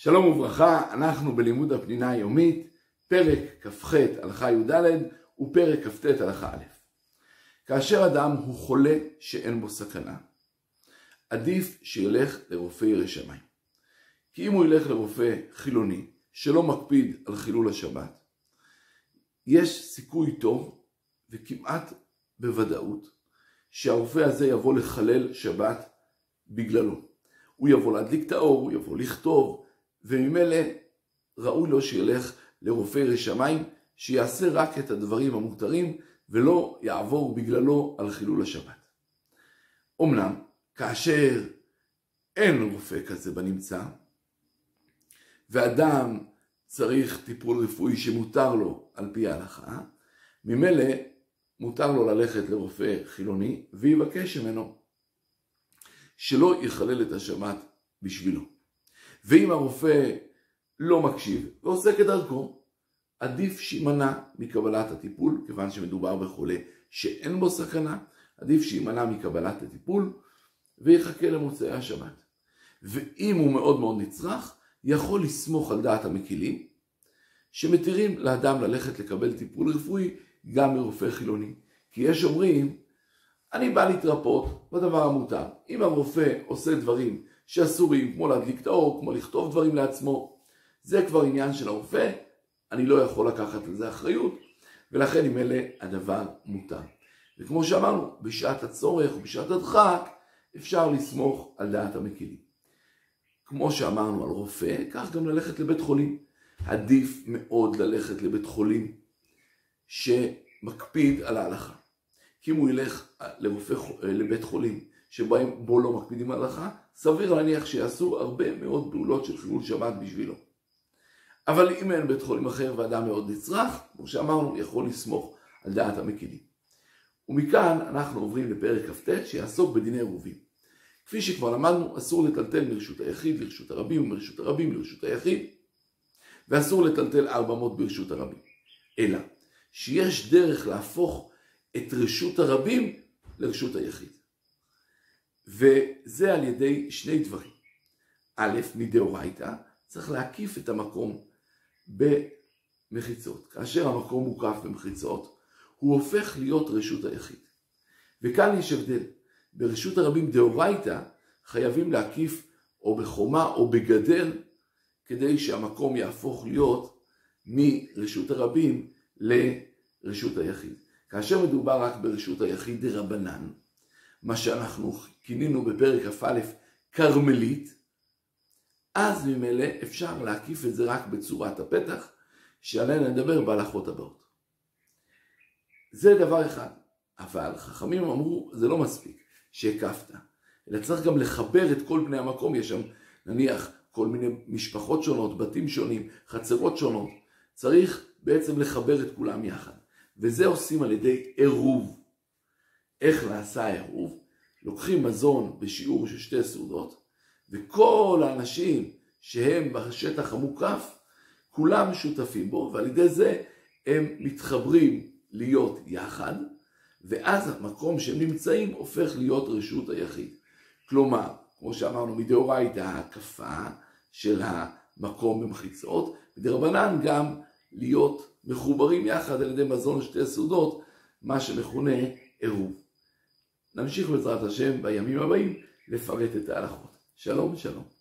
שלום וברכה, אנחנו בלימוד הפנינה היומית, פרק כ"ח הלכה י"ד ופרק כ"ט הלכה א'. כאשר אדם הוא חולה שאין בו סכנה, עדיף שילך לרופא ירא שמיים. כי אם הוא ילך לרופא חילוני שלא מקפיד על חילול השבת, יש סיכוי טוב וכמעט בוודאות שהרופא הזה יבוא לחלל שבת בגללו. הוא יבוא להדליק את האור, הוא יבוא לכתוב, וממילא ראוי לו שילך לרופא ירא שמיים, שיעשה רק את הדברים המותרים, ולא יעבור בגללו על חילול השבת. אמנם, כאשר אין רופא כזה בנמצא, ואדם צריך טיפול רפואי שמותר לו על פי ההלכה, ממילא מותר לו ללכת לרופא חילוני ויבקש ממנו שלא יחלל את השבת בשבילו. ואם הרופא לא מקשיב ועושה כדרכו, עדיף שימנע מקבלת הטיפול, כיוון שמדובר בחולה שאין בו סכנה, עדיף שימנע מקבלת הטיפול ויחכה למוצאי השבת. ואם הוא מאוד מאוד נצרך, יכול לסמוך על דעת המקילים, שמתירים לאדם ללכת לקבל טיפול רפואי גם מרופא חילוני. כי יש אומרים, אני בא להתרפות בדבר המותר. אם הרופא עושה דברים שאסורים, כמו להדליק את האור, כמו לכתוב דברים לעצמו, זה כבר עניין של הרופא, אני לא יכול לקחת על זה אחריות, ולכן עם אלה הדבר מותר. וכמו שאמרנו, בשעת הצורך ובשעת הדחק, אפשר לסמוך על דעת המקילים. כמו שאמרנו על רופא, כך גם ללכת לבית חולים. עדיף מאוד ללכת לבית חולים שמקפיד על ההלכה. כי אם הוא ילך לרופא, לבית חולים שבו לא מקפידים על ההלכה, סביר להניח שיעשו הרבה מאוד פעולות של חילול שבת בשבילו. אבל אם אין בית חולים אחר ואדם מאוד נצרך, כמו שאמרנו, יכול לסמוך על דעת המקילים. ומכאן אנחנו עוברים לפרק כ"ט שיעסוק בדיני עירובים. כפי שכבר למדנו, אסור לטלטל מרשות היחיד לרשות הרבים ומרשות הרבים לרשות היחיד, ואסור לטלטל ארבע מאות ברשות הרבים. אלא שיש דרך להפוך את רשות הרבים לרשות היחיד. וזה על ידי שני דברים. א', מדאורייתא, צריך להקיף את המקום במחיצות. כאשר המקום מוקף במחיצות, הוא הופך להיות רשות היחיד. וכאן יש הבדל. ברשות הרבים דאורייתא חייבים להקיף או בחומה או בגדר כדי שהמקום יהפוך להיות מרשות הרבים לרשות היחיד. כאשר מדובר רק ברשות היחיד דרבנן, מה שאנחנו כינינו בפרק כ"א כרמלית, אז ממילא אפשר להקיף את זה רק בצורת הפתח, שעליהן נדבר בהלכות הבאות. זה דבר אחד, אבל חכמים אמרו, זה לא מספיק שהקפת, אלא צריך גם לחבר את כל בני המקום, יש שם נניח כל מיני משפחות שונות, בתים שונים, חצרות שונות, צריך בעצם לחבר את כולם יחד. וזה עושים על ידי עירוב. איך נעשה העירוב? לוקחים מזון בשיעור של שתי סעודות, וכל האנשים שהם בשטח המוקף, כולם שותפים בו, ועל ידי זה הם מתחברים להיות יחד, ואז המקום שהם נמצאים הופך להיות רשות היחיד. כלומר, כמו שאמרנו, מדאורייתא ההקפה של המקום במחיצות, ודרבנן גם להיות מחוברים יחד על ידי מזון שתי סעודות, מה שמכונה עירוב. נמשיך בעזרת השם בימים הבאים לפרט את ההלכות. שלום ושלום.